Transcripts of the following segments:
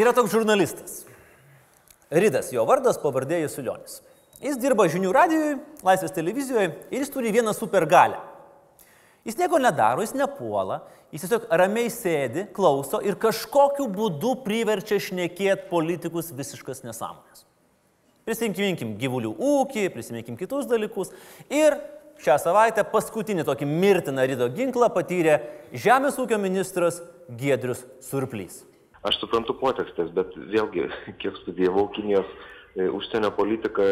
Yra toks žurnalistas. Ridas, jo vardas, pavardė Jusilionis. Jis dirba žinių radijoje, Laisvės televizijoje ir jis turi vieną supergalę. Jis nieko nedaro, jis nepuola, jis tiesiog ramiai sėdi, klauso ir kažkokiu būdu priverčia šnekėti politikus visiškas nesąmonės. Prisiminkim gyvulių ūkį, prisiminkim kitus dalykus. Ir šią savaitę paskutinį tokį mirtiną rydo ginklą patyrė Žemės ūkio ministras Giedrius Surplys. Aš suprantu potekstės, bet vėlgi, kiek studijavau Kinijos e, užsienio politiką,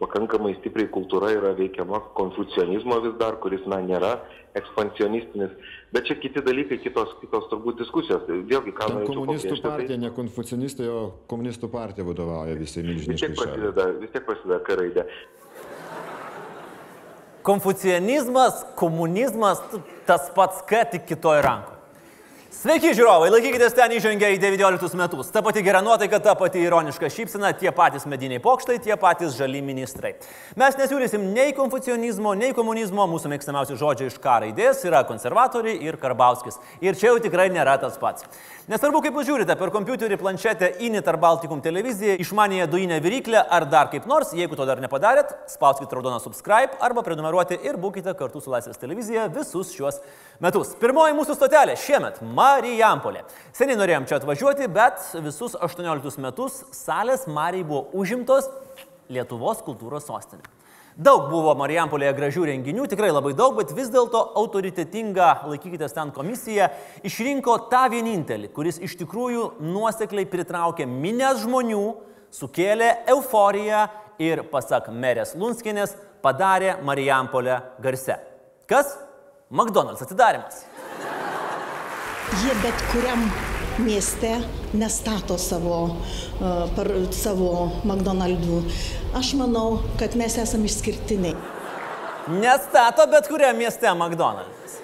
pakankamai stipriai kultūra yra veikiama konfucionizmo vis dar, kuris, na, nėra ekspansionistinis. Bet čia kiti dalykai, kitos, kitos turbūt diskusijos. Vėlgi, ką Ten komunistų pabrėžti, partija, tai... ne konfucionistai, o komunistų partija vadovauja visai milžiniškai. Vis tiek prasideda, vis tiek prasideda karaidė. Konfucianizmas, komunizmas, tas pats, kad tik kitoj rankoje. Sveiki žiūrovai, laikykitės ten įžengę į 19 metus. Ta pati gera nuotaika, ta pati ironiška šypsena, tie patys mediniai pokštai, tie patys žali ministrai. Mes nesiūlysim nei konfucionizmo, nei komunizmo, mūsų mėgstamiausi žodžiai iš ką raidės yra konservatoriai ir Karbauskis. Ir čia jau tikrai nėra tas pats. Nesvarbu, kaip jūs žiūrite, per kompiuterį, planšetę, Init ar Baltikum televiziją, išmanėję dujinę viryklę ar dar kaip nors, jeigu to dar nepadarėt, spauskite raudoną subscribe arba prenumeruoti ir būkite kartu su Laisvės televizija visus šiuos metus. Pirmoji mūsų stotelė šiemet - Marijampolė. Seniai norėjom čia atvažiuoti, bet visus 18 metus salės Marijai buvo užimtos Lietuvos kultūros sostinė. Daug buvo Marijampolėje gražių renginių, tikrai labai daug, bet vis dėlto autoritetinga, laikykitės ten komisija, išrinko tą vienintelį, kuris iš tikrųjų nuosekliai pritraukė minės žmonių, sukėlė euforiją ir, pasak merės Lunskinės, padarė Marijampolę garse. Kas? McDonald's atidarimas. Jie bet kuriam mieste nestato savo, par, savo McDonald'ų. Aš manau, kad mes esame išskirtiniai. Nestato bet kuriam mieste McDonald's.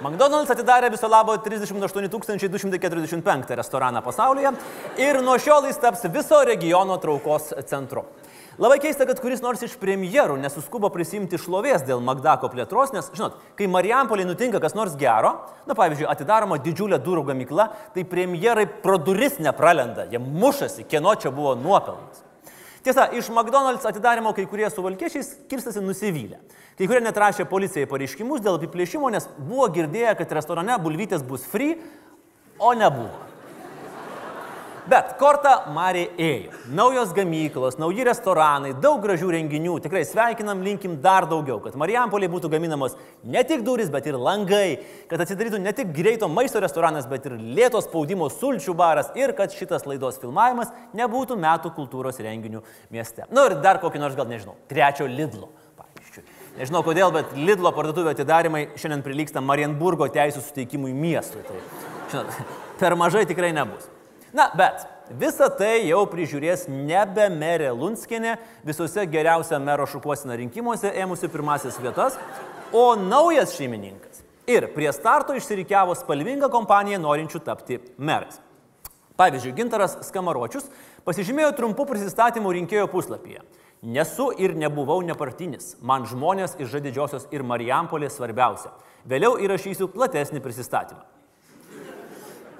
McDonald's atidarė viso labo 38 245 restoraną pasaulyje ir nuo šiol jis taps viso regiono traukos centru. Labai keista, kad kuris nors iš premjerų nesuskubo prisimti šlovės dėl Magdako plėtros, nes, žinot, kai Marijampolė nutinka kas nors gero, na pavyzdžiui, atidaroma didžiulė durų gamykla, tai premjerai pro duris nepralenda, jie mušasi, kieno čia buvo nuopelnas. Tiesa, iš McDonald's atidarimo kai kurie su valkiečiais kirstasi nusivylę. Kai kurie netrašė policijai pareiškimus dėl apiplėšimo, nes buvo girdėję, kad restorane bulvytės bus free, o nebuvo. Bet kortą Marė ėjo. Naujos gamyklos, nauji restoranai, daug gražių renginių. Tikrai sveikinam, linkim dar daugiau, kad Marijampolė būtų gaminamos ne tik duris, bet ir langai, kad atsidarytų ne tik greito maisto restoranas, bet ir lėtos spaudimo sulčių baras ir kad šitas laidos filmavimas nebūtų metų kultūros renginių mieste. Na nu, ir dar kokį nors, gal nežinau, trečio Lidlo. Nežinau kodėl, bet Lidlo parduotuvio atidarimai šiandien prilyksta Marienburgo teisų suteikimui miestui. Tai, žinot, per mažai tikrai nebus. Na, bet visą tai jau prižiūrės nebe merė Lunskinė visose geriausia mero šukuosina rinkimuose ėmusi pirmasis vietas, o naujas šeimininkas. Ir prie starto išsirikiavo spalvinga kompanija norinčių tapti merais. Pavyzdžiui, Gintaras Skamaročius pasižymėjo trumpų prisistatymų rinkėjo puslapyje. Nesu ir nebuvau nepartinis, man žmonės iš Žadidžiosios ir Marijampolės svarbiausia. Vėliau įrašysiu platesnį prisistatymą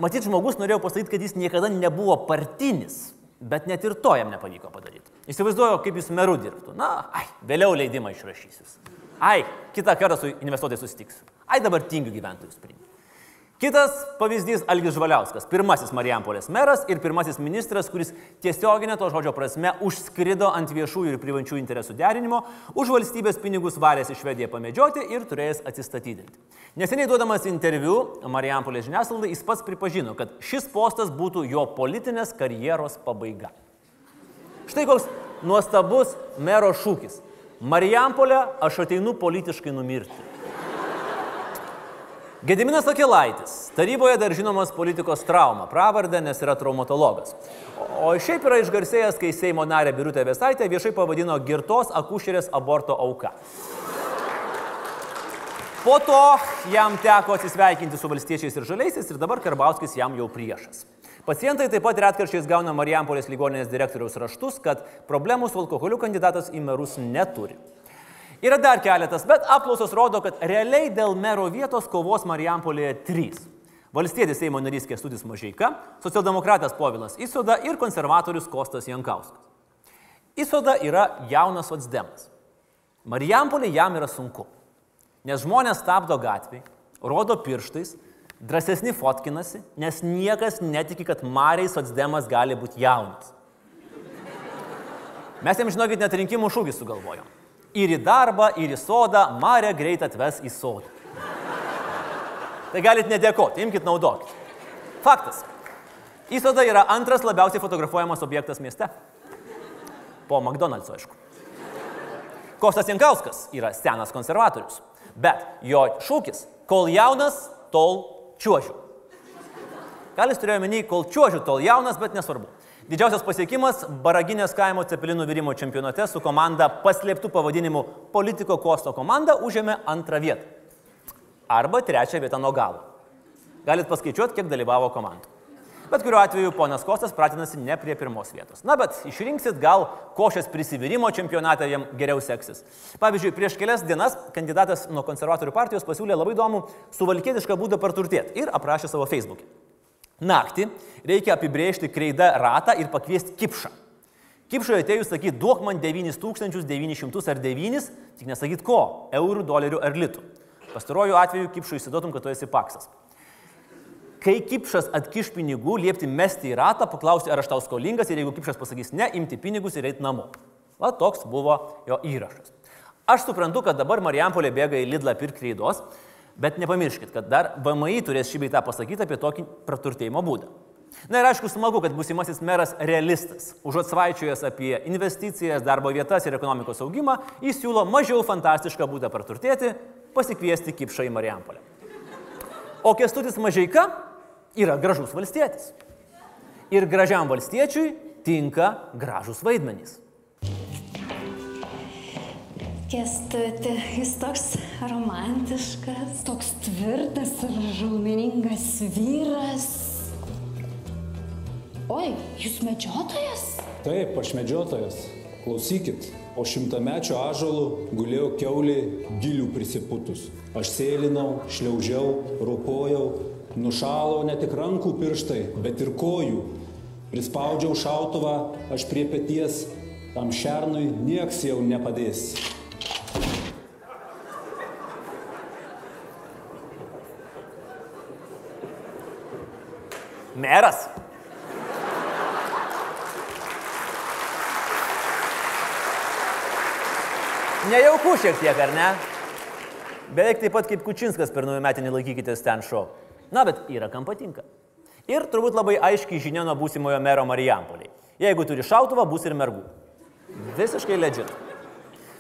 matyt, žmogus norėjo pasakyti, kad jis niekada nebuvo partinis, bet net ir to jam nepavyko padaryti. Įsivaizduoju, kaip jis meru dirbtų. Na, ai, vėliau leidimą išrašysis. Ai, kitą kartą su investuotojais susitiksiu. Ai, dabar tingiu gyventojus priimti. Kitas pavyzdys - Algis Žvaliauskas, pirmasis Marijampolės meras ir pirmasis ministras, kuris tiesioginė to žodžio prasme užskrido ant viešųjų ir privačių interesų derinimo, už valstybės pinigus varės į Švediją pamedžioti ir turėjęs atsistatydinti. Neseniai duodamas interviu Marijampolės žiniasklaidai jis pats pripažino, kad šis postas būtų jo politinės karjeros pabaiga. Štai koks nuostabus mero šūkis. Marijampolė, aš ateinu politiškai numirti. Gediminas Akilaitis, taryboje dar žinomas politikos trauma, pravardę, nes yra traumatologas. O šiaip yra išgarsėjęs, kai Seimo narė Birutė Vesaitė viešai pavadino girtos akušerės aborto auka. Po to jam teko atsisveikinti su valstiečiais ir žaliaisiais ir dabar Karbauskis jam jau priešas. Pacientai taip pat retkarčiais gauna Marijampolės ligoninės direktoriaus raštus, kad problemų su alkoholiu kandidatas į merus neturi. Yra dar keletas, bet apklausos rodo, kad realiai dėl mero vietos kovos Marijampolėje trys. Valstietis Seimo narys Kestudis Mažeika, socialdemokratas Povilas Įsoda ir konservatorius Kostas Jankauskas. Įsoda yra jaunas Vatsdemas. Marijampolė jam yra sunku, nes žmonės stabdo gatvėje, rodo pirštais, drąsesni fotkinasi, nes niekas netiki, kad Marijai Vatsdemas gali būti jaunas. Mes jam žinokit net rinkimų šūkį sugalvojom. Ir į darbą, ir į sodą, Marija greit atves į sodą. Tai galit nedėkoti, imkite naudokit. Faktas. Įsoda yra antras labiausiai fotografuojamas objektas mieste. Po McDonald's, aišku. Kostas Jankauskas yra senas konservatorius, bet jo šūkis - kol jaunas, tol čiuožiu. Gal jis turėjo menį, kol čiuožiu, tol jaunas, bet nesvarbu. Didžiausias pasiekimas - Baraginės kaimo cepelinų virimo čempionate su komanda paslėptų pavadinimu Politiko Kosto komanda užėmė antrą vietą. Arba trečią vietą nuo galo. Galit paskaičiuoti, kiek dalyvavo komandų. Bet kuriuo atveju ponas Kostas pratinasi ne prie pirmos vietos. Na, bet išrinksit gal košės prisivirimo čempionatą jam geriau seksis. Pavyzdžiui, prieš kelias dienas kandidatas nuo konservatorių partijos pasiūlė labai įdomų suvalkietišką būdą parturtėti ir aprašė savo Facebook'e. Naktį reikia apibrėžti kreidą ratą ir pakviesti kipšą. Kipšoje atėjus sakyti, duok man 9900 ar 9, tik nesakyt ko - eurų, dolerių ar litų. Pastaruoju atveju kipšui įsiduotum, kad tu esi paksas. Kai kipšas atkiš pinigų, liepti mesti į ratą, paklausti, ar aš tau skolingas ir jeigu kipšas pasakys ne, imti pinigus ir eiti namo. Va toks buvo jo įrašas. Aš suprantu, kad dabar Marijampolė bėga į Lidlą pirkti kreidos, bet nepamirškit, kad dar VMI turės šį beitą pasakyti apie tokį praturtėjimo būdą. Na ir aišku, smagu, kad busimasis meras realistas. Užuot svaičiojęs apie investicijas, darbo vietas ir ekonomikos augimą, jis siūlo mažiau fantastišką būdą praturtėti - pasikviesti kipšą į Marijampolę. O kestutis Mažeika yra gražus valstietis. Ir gražiam valstiečiui tinka gražus vaidmenys. Kestuti, jis toks romantiškas, toks tvirtas ir žauminingas vyras. Oi, jūs medžiotojas? Taip, aš medžiotojas. Klausykit, po šimtamečio ažalų gulėjau keulį gilių prisiputus. Aš sėlinau, šliaužiau, ropojau, nušalau ne tik rankų pirštai, bet ir kojų. Prispaudžiau šautuvą, aš prie pėties, tam šernui nieks jau nepadės. Meras. Nejaukų šiek tiek, ar ne? Beveik taip pat kaip Kučinskas per naujų metinį laikykitės ten šau. Na, bet yra kam patinka. Ir turbūt labai aiškiai žinia nuo būsimojo mero Marijampoliai. Jeigu turi šautuvą, bus ir mergų. Visiškai legit.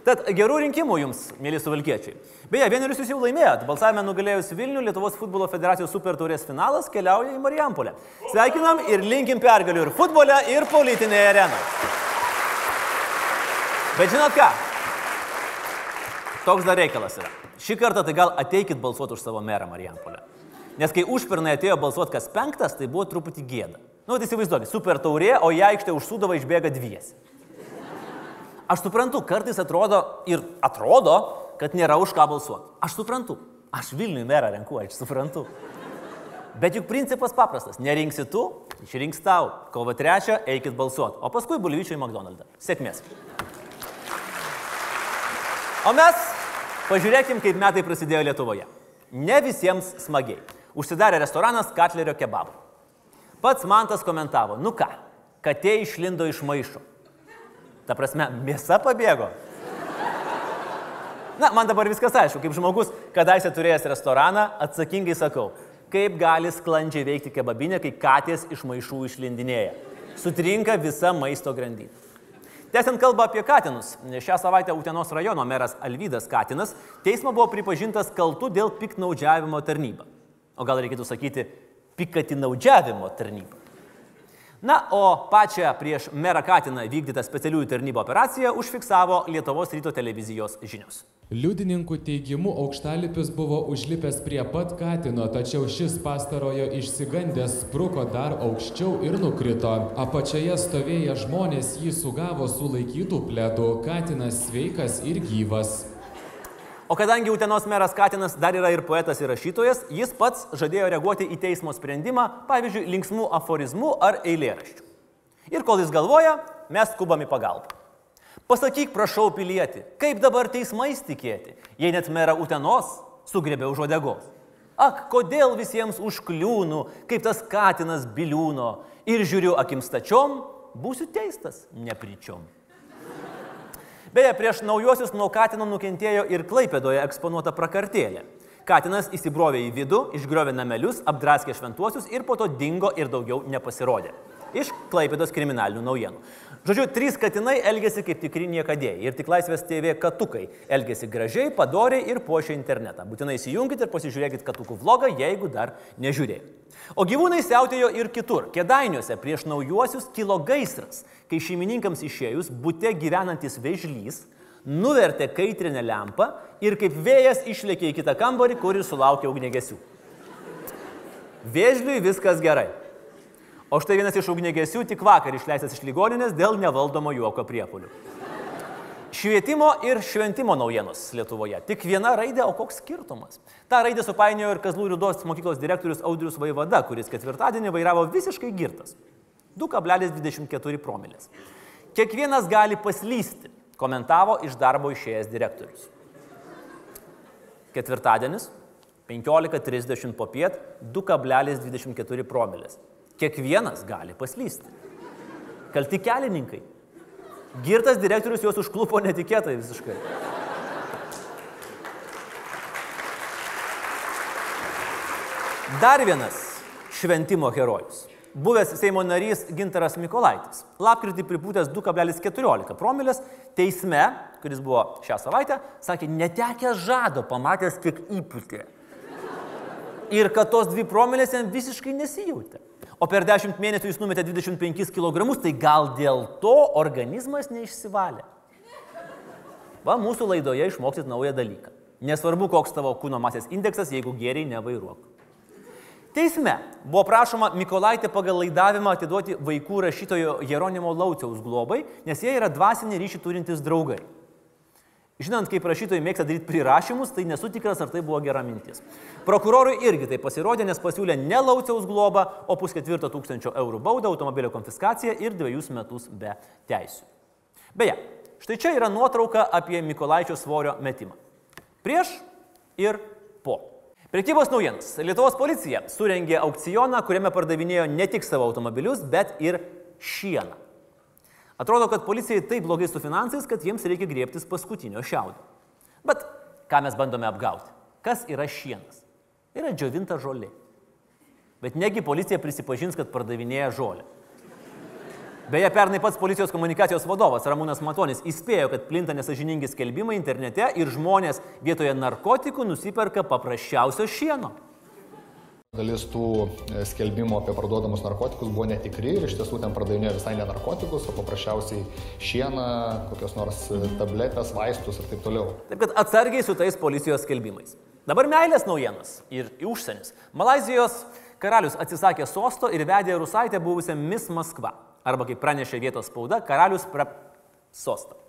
Tad gerų rinkimų jums, mėly suvalkiečiai. Beje, vienerius jūs jau laimėjot. Balsavime nugalėjus Vilnių Lietuvos futbolo federacijos super taurės finalas keliauja į Marijampolę. Sveikinam ir linkim pergalių ir futbole, ir politinėje arenoje. Bet žinot ką? Toks dar reikalas yra. Šį kartą tai gal ateikit balsuoti už savo merą Marijampolę. Nes kai užpernai atėjo balsuoti kas penktas, tai buvo truputį gėda. Nu, tai įsivaizduokit, super taurė, o į aikštę už sudavą išbėga dviesi. Aš suprantu, kartais atrodo ir atrodo, kad nėra už ką balsuoti. Aš suprantu. Aš Vilniui merą renku, aš suprantu. Bet juk principas paprastas. Nerinksi tu, išrinks tau. Kovo trečią eikit balsuoti. O paskui bulvyčiai į McDonald's. Sėkmės. O mes pažiūrėkim, kaip metai prasidėjo Lietuvoje. Ne visiems smagiai. Užsidarė restoranas Katlerio kebabų. Pats Mantas komentavo, nu ką, katė išlindo iš maišo. Ta prasme, mėsa pabėgo. Na, man dabar viskas aišku, kaip žmogus, kadaise turėjęs restoraną, atsakingai sakau, kaip gali sklandžiai veikti kebabinė, kai katės iš maišų išlindinėja. Sutrinka visa maisto grandinė. Tęsiant kalbą apie katinus, šią savaitę Utenos rajono meras Alvydas Katinas teismo buvo pripažintas kaltu dėl piknaudžiavimo tarnybą. O gal reikėtų sakyti pikatinaudžiavimo tarnybą. Na, o pačią prieš merą Katiną vykdytą specialiųjų tarnybų operaciją užfiksavo Lietuvos ryto televizijos žinios. Liudininkų teigimu aukštalipis buvo užlipęs prie pat Katino, tačiau šis pastarojo išsigandęs spruko dar aukščiau ir nukrito. Apačioje stovėję žmonės jį sugavo sulaikytų pledų. Katinas sveikas ir gyvas. O kadangi Utenos meras Katinas dar yra ir poetas ir rašytojas, jis pats žadėjo reaguoti į teismo sprendimą, pavyzdžiui, linksmų aforizmų ar eilėraščių. Ir kol jis galvoja, mes skubam į pagalbą. Pasakyk, prašau, pilieti, kaip dabar teismais tikėti, jei net mera Utenos sugrėbė už odegos. Ak, kodėl visiems užkliūnu, kaip tas Katinas biliūno ir žiūriu akim stačiom, būsiu teistas nepričiom. Beje, prieš naujuosius nuo Katino nukentėjo ir Klaipėdoje eksponuota prakartėlė. Katinas įsibrovė į vidų, išgriovė namelius, apdraskė šventuosius ir po to dingo ir daugiau nepasirodė. Iš Klaipėdos kriminalinių naujienų. Žodžiu, trys katinai elgėsi kaip tikri niekadėjai ir tik Laisvės TV katukai elgėsi gražiai, padoriai ir puošia internetą. Būtinai įsijunkite ir pasižiūrėkite katukų vlogą, jeigu dar nežiūrėjote. O gyvūnai siautėjo ir kitur. Kedainiuose prieš naujuosius kilo gaisras, kai šeimininkams išėjus būte gyvenantis vežlys nuvertė kaitrinę lempą ir kaip vėjas išlėkė į kitą kambarį, kur ir sulaukė ugnegesių. Vėžliui viskas gerai. O štai vienas iš ugnegesių tik vakar išleistas iš ligoninės dėl nevaldomo juoko priepolių. Švietimo ir šventimo naujienos Lietuvoje. Tik viena raidė, o koks skirtumas? Ta raidė supainiojo ir Kazlų Rūdos mokyklos direktorius Audrius Vaivada, kuris ketvirtadienį vairavo visiškai girtas. 2,24 promilės. Kiekvienas gali paslysti, komentavo iš darbo išėjęs direktorius. Ketvirtadienis, 15.30 po piet, 2,24 promilės. Kiekvienas gali paslysti. Kalti kelininkai. Girtas direktorius juos užklupo netikėtai visiškai. Dar vienas šventimo herojus. Buvęs Seimo narys Gintaras Mikolaitis. Lapkritį pripūtęs 2,14 promilės teisme, kuris buvo šią savaitę, sakė, netekęs žado, pamatęs, kiek įpūtė. Ir kad tos dvi promilės jam visiškai nesijautė o per 10 mėnesių jis numetė 25 kg, tai gal dėl to organizmas neišsivalė. Va, mūsų laidoje išmoksit naują dalyką. Nesvarbu, koks tavo kūno masės indeksas, jeigu geriai nevairuok. Teisme buvo prašoma Mikolaitė pagal laidavimą atiduoti vaikų rašytojo Jeronimo Lauciaus globai, nes jie yra dvasinį ryšį turintys draugai. Žinant, kaip rašytojai mėgsta daryti prirašymus, tai nesu tikras, ar tai buvo gera mintis. Prokurorui irgi tai pasirodė, nes pasiūlė ne lauciaus globą, o pusketvirto tūkstančio eurų baudą, automobilio konfiskaciją ir dviejus metus be teisų. Beje, štai čia yra nuotrauka apie Mikolaičio svorio metimą. Prieš ir po. Prekybos naujienos. Lietuvos policija surengė aukcioną, kuriame pardavinėjo ne tik savo automobilius, bet ir šieną. Atrodo, kad policijai taip blogai su finansais, kad jiems reikia griebtis paskutinio šiaudo. Bet ką mes bandome apgauti? Kas yra šienas? Yra džiovinta žolė. Bet negi policija prisipažins, kad pardavinėja žolę. Beje, pernai pats policijos komunikacijos vadovas Ramūnas Matonis įspėjo, kad plinta nesažiningi skelbimai internete ir žmonės vietoje narkotikų nusiperka paprasčiausio šieno. Dalis tų e, skelbimų apie parduodamus narkotikus buvo netikri ir iš tiesų ten pardavinėjo visai ne narkotikus, o paprasčiausiai šieną, kokios nors e, tabletės, vaistus ir taip toliau. Taip kad atsargiai su tais policijos skelbimais. Dabar meilės naujienos ir užsienis. Malazijos karalius atsisakė sosto ir vedė Rusaitę buvusią Miss Maskva. Arba kaip pranešė vietos spauda, karalius pra sostą.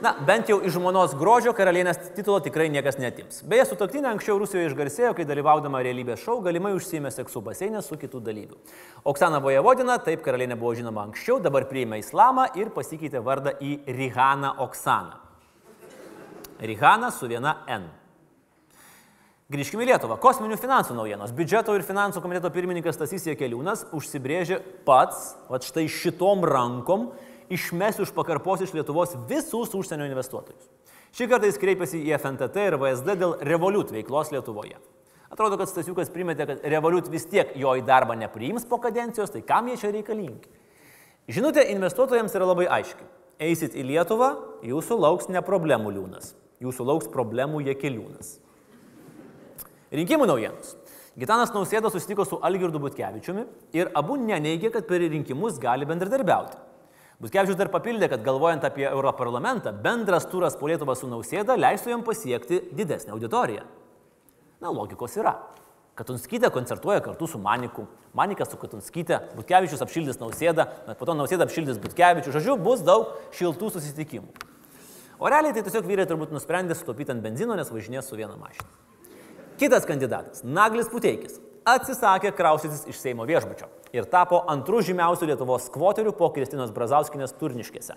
Na, bent jau iš žmonos grožio karalienės titulo tikrai niekas netims. Beje, su toktinė anksčiau Rusijoje išgarsėjo, kai dalyvaudama realybės šou galimai užsėmė seksų baseinę su kitų dalyvių. Oksana Vojevodina, taip karalienė buvo žinoma anksčiau, dabar priėmė islamą ir pasikeitė vardą į Rihaną Oksaną. Rihana su viena N. Grįžkime į Lietuvą. Kosminių finansų naujienos. Biudžeto ir finansų komiteto pirmininkas Tasys Jekeliūnas užsibrėžė pats, va štai šitom rankom, išmesti už pakarpos iš Lietuvos visus užsienio investuotojus. Šį kartą jis kreipėsi į FNTT ir VSD dėl Revolut veiklos Lietuvoje. Atrodo, kad Stasiukas primetė, kad Revolut vis tiek jo į darbą nepriims po kadencijos, tai kam jie čia reikalingi? Žinutė investuotojams yra labai aiški. Eisit į Lietuvą, jūsų lauks ne problemų liūnas, jūsų lauks problemų jekeliūnas. Rinkimų naujienos. Gitanas Nausėda susitiko su Algirdu Butkevičiumi ir abu neneigė, kad per rinkimus gali bendradarbiauti. Buskevičius dar papildė, kad galvojant apie Europarlamentą, bendras turas po Lietuvą su Nausėda leistų jam pasiekti didesnę auditoriją. Na, logikos yra. Katunskytė koncertuoja kartu su Maniku, Manikas su Katunskytė, Butkevičius apšildys Nausėdą, po to Nausėda apšildys Butkevičius. Žodžiu, bus daug šiltų susitikimų. O realiai tai tiesiog vyrai turbūt nusprendė sutaupyti ant benzino, nes važinės su viena mašina. Kitas kandidatas, Naglis Puteikis, atsisakė kraustytis iš Seimo viešbučio ir tapo antrų žymiausių Lietuvos skvoterių po Kristinos Brazauskinės turniškėse.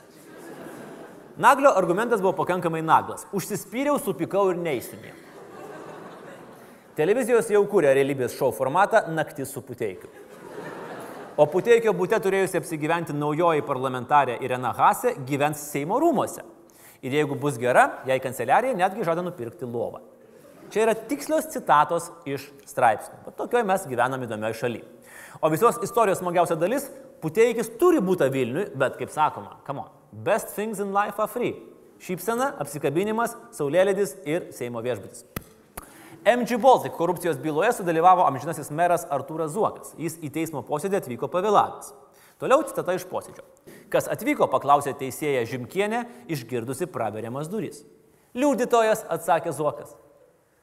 Naglio argumentas buvo pakankamai naglas. Užsispyriau, supikau ir neįsinėjau. Televizijos jau kūrė realybės šou formatą Naktis su Puteikiu. O Puteikio būte turėjusi apsigyventi naujoji parlamentarė Irena Hase gyvens Seimo rūmose. Ir jeigu bus gera, jai kanceliarija netgi žada nupirkti lovą. Čia yra tikslios citatos iš straipsnių. Bet tokioje mes gyvename įdomioje šalyje. O visos istorijos smagiausia dalis - Puteikis turi būti Vilniui, bet kaip sakoma, come on, best things in life are free. Šypsena, apsikabinimas, saulėlydis ir Seimo viešbutis. MG Baltic korupcijos byloje sudalyvavo amžinasis meras Artūras Zuokas. Jis į teismo posėdį atvyko pavėlavęs. Toliau citata iš posėdžio. Kas atvyko, paklausė teisėja Žimkienė, išgirdusi praveriamas duris. Liudytojas atsakė Zuokas.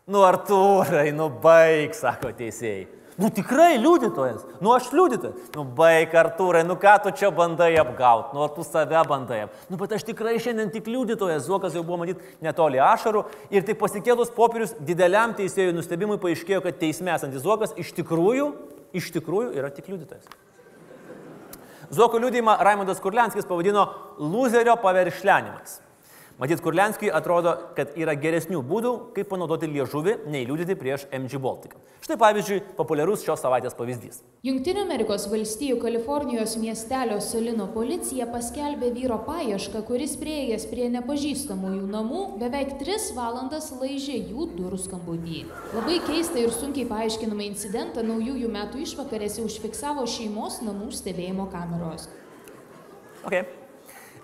Nu Artūrai, nu baig, sako teisėjai. Nu tikrai liudytojas, nu aš liudytojas. Nu baig Artūrai, nu ką tu čia bandai apgauti, nu ar tu save bandai apgauti. Nu bet aš tikrai šiandien tik liudytojas, Zuokas jau buvo matyti netoli ašarų ir tik pasikėlus popierius dideliam teisėjų nustebimui paaiškėjo, kad teisme esantis Zuokas iš tikrųjų, iš tikrųjų yra tik liudytojas. Zuoko liūdimą Raimondas Kurlenskis pavadino loserio paviršlenimas. Matyt, Kurlenskijui atrodo, kad yra geresnių būdų, kaip panaudoti liežuvį, nei liūdėti prieš MG Baltic. Štai pavyzdžiui, populiarus šios savaitės pavyzdys. Junktinių Amerikos valstijų Kalifornijos miestelio Solino policija paskelbė vyro paiešką, kuris prieėjęs prie nepažįstamųjų namų beveik 3 valandas laižė jų durų skambutį. Labai keistą ir sunkiai paaiškinamą incidentą naujųjų metų išvakarėse užfiksavo šeimos namų stebėjimo kameros. Okay.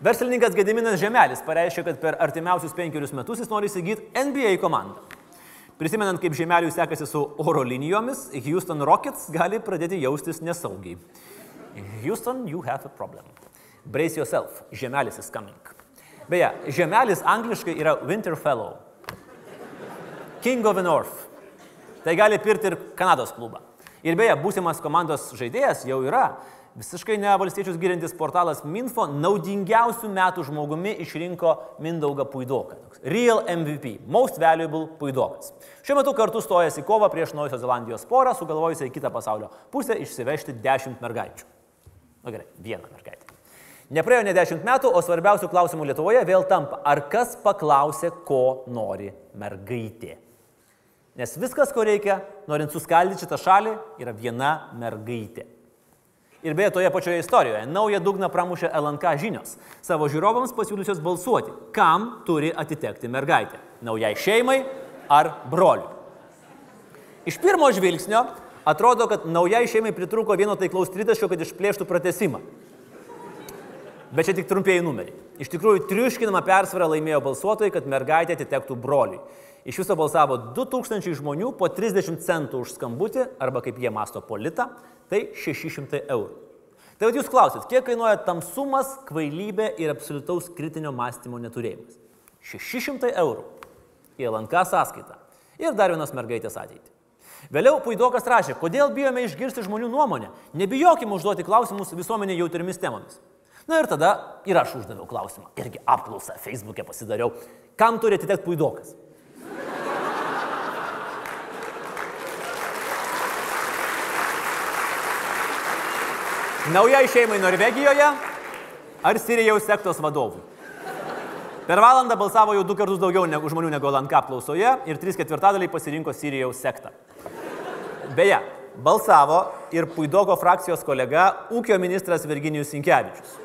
Verslininkas Gediminas Žemelis pareiškė, kad per artimiausius penkerius metus jis nori įsigyti NBA komandą. Prisimenant, kaip Žemeliui sekasi su oro linijomis, Houston Rockets gali pradėti jaustis nesaugiai. Houston, you have a problem. Brace yourself, Žemelis is coming. Beje, Žemelis angliškai yra Winter Fellow. King of the North. Tai gali pirti ir Kanados klubą. Ir beje, būsimas komandos žaidėjas jau yra Visiškai ne valstiečius girintis portalas Minfo naudingiausių metų žmogumi išrinko Mindaugą Puidoką. Real MVP, Most Valuable Puidokas. Šiuo metu kartu stojasi į kovą prieš Naujosios Zelandijos porą, sugalvojusią į kitą pasaulio pusę išsivežti 10 mergaičių. Na gerai, vieną mergaitę. Nepraėjo ne 10 metų, o svarbiausių klausimų Lietuvoje vėl tampa, ar kas paklausė, ko nori mergaitė. Nes viskas, ko reikia, norint suskaldyti šitą šalį, yra viena mergaitė. Ir beje, toje pačioje istorijoje naują dugną pramušė LNK žinios, savo žiūrovams pasiūlysios balsuoti, kam turi atitekti mergaitė - naujai šeimai ar broliui. Iš pirmo žvilgsnio atrodo, kad naujai šeimai pritruko vieno taiklaus tritaškio, kad išplėštų pratesimą. Bet čia tik trumpieji numeriai. Iš tikrųjų, triuškinama persvara laimėjo balsuotojai, kad mergaitė atitektų broliui. Iš viso balsavo 2000 žmonių po 30 centų už skambutį, arba kaip jie masto politą, tai 600 eurų. Tai vad jūs klausit, kiek kainuoja tamsumas, kvailybė ir absoliutaus kritinio mąstymo neturėjimas? 600 eurų į LNK sąskaitą ir dar vienos mergaitės ateitį. Vėliau Puidokas rašė, kodėl bijome išgirsti žmonių nuomonę, nebijokime užduoti klausimus visuomenė jautriamis temomis. Na ir tada ir aš uždaviau klausimą, irgi apklausą Facebook'e pasidariau, kam turi atitekti Puidokas. Naujai šeimai Norvegijoje ar Sirijaus sektos vadovui? Per valandą balsavo jau du kartus daugiau negu žmonių negu LNK apklausoje ir 3 ketvirtadaliai pasirinko Sirijaus sektą. Beje, balsavo ir Puidogo frakcijos kolega ūkio ministras Virginijus Sinkevičius.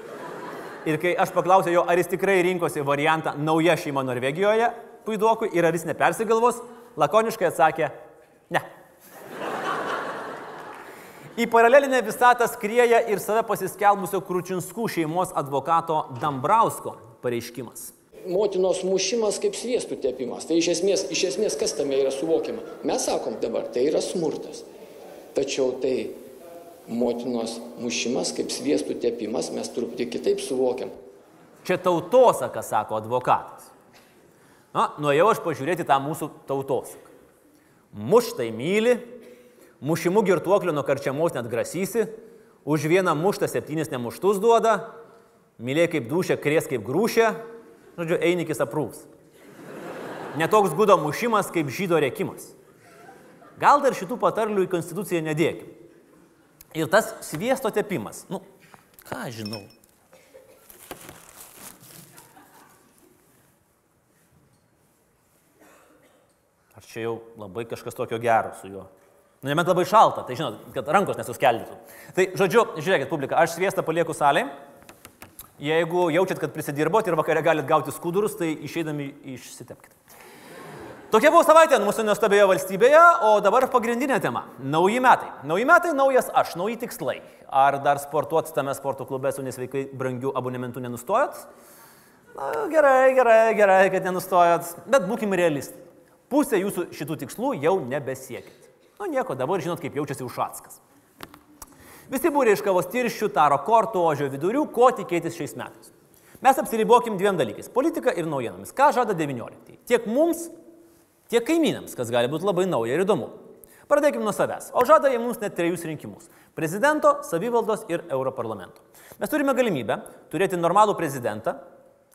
Ir kai aš paklausiau jo, ar jis tikrai rinkosi variantą nauja šeima Norvegijoje Puidokui ir ar jis nepersigalvos, lakoniškai atsakė, ne. Į paralelinę visatą skrieja ir save pasiskelbusio Kručinskų šeimos advokato Dambrausko pareiškimas. Motinos mušimas kaip sviestų tepimas. Tai iš esmės, iš esmės kas tame yra suvokiama? Mes sakom dabar, tai yra smurtas. Tačiau tai motinos mušimas kaip sviestų tepimas mes truputį kitaip suvokiam. Čia tautosaka, sako advokatas. Na, nuėjau aš pažiūrėti tą mūsų tautosaką. Muštai myli, mušimu girtuokliu nuo karčiamos net grasysi, už vieną muštą septynis nemuštus duoda, mylė kaip dušė, kries kaip grūšė, Žodžiu, Einikis aprūs. Netoks gudo mušimas kaip žydo rėkimas. Gal dar šitų patarlių į konstituciją nedėkim. Ir tas sviesto tepimas. Nu, ką žinau. Ar čia jau labai kažkas tokio gero su juo? Nu, nebent labai šalta, tai žinot, kad rankos nesuskeldytų. Tai, žodžiu, žiūrėkit, publika, aš sviestą palieku salėje. Jeigu jaučiat, kad prisidirbot ir vakare galit gauti skudurus, tai išeidami išsitepkite. Tokia buvo savaitė mūsų nuostabioje valstybėje, o dabar pagrindinė tema - nauji metai. Nauji metai, naujas aš, nauji tikslai. Ar dar sportuot tame sporto klube su nesveikai brangių abonementų nenustojot? Na, gerai, gerai, gerai, kad nenustojot, bet būkime realistai. Pusė jūsų šitų tikslų jau nebesiekit. Nu nieko, dabar žinot, kaip jaučiasi Ušackas. Visi būrė iš kavos tirščių, taro kortų, ožio vidurių, ko tikėtis šiais metais. Mes apsiribokim dviem dalykais - politika ir naujienomis. Ką žada 19? Tiek mums, tiek kaimynams, kas gali būti labai nauja ir įdomu. Pradėkime nuo savęs. O žada jie mums net trejus rinkimus - prezidento, savivaldos ir Europarlamento. Mes turime galimybę turėti normalų prezidentą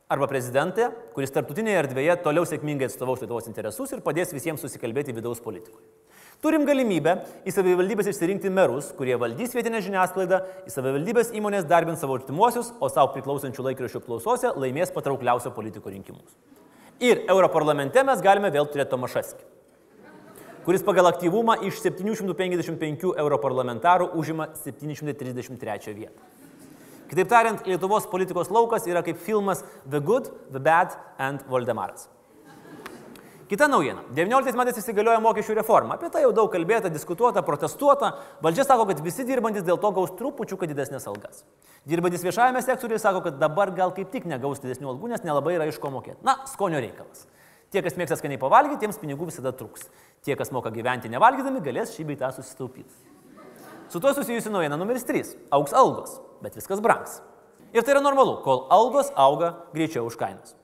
arba prezidentę, kuris tarptautinėje erdvėje toliau sėkmingai atstovaus Lietuvos interesus ir padės visiems susikalbėti vidaus politikoje. Turim galimybę į savivaldybės išsirinkti merus, kurie valdys vietinę žiniasklaidą, į savivaldybės įmonės darbins savo artimuosius, o savo priklausančių laikraščių klausose laimės patraukliausio politiko rinkimus. Ir Europarlamente mes galime vėl turėti Tomašaskį, kuris pagal aktyvumą iš 755 europarlamentarų užima 733 vietą. Kitaip tariant, Lietuvos politikos laukas yra kaip filmas The Good, The Bad and Voldemaras. Kita naujiena. 19 metais įsigaliojo mokesčių reforma. Apie tai jau daug kalbėta, diskutuota, protestuota. Valdžia sako, kad visi dirbantis dėl to gaus trupučiuką didesnės algas. Dirbantis viešajame sektoriuje sako, kad dabar gal kaip tik negaus didesnių algų, nes nelabai yra iš ko mokėti. Na, skonio reikalas. Tie, kas mėgsta skaniai pavalgyti, tiems pinigų visada truks. Tie, kas moka gyventi nevalgydami, galės šį beitą susitaupyti. Su tuo susijusi naujiena numeris 3. Auks algos, bet viskas brangs. Ir tai yra normalu, kol algos auga greičiau už kainas.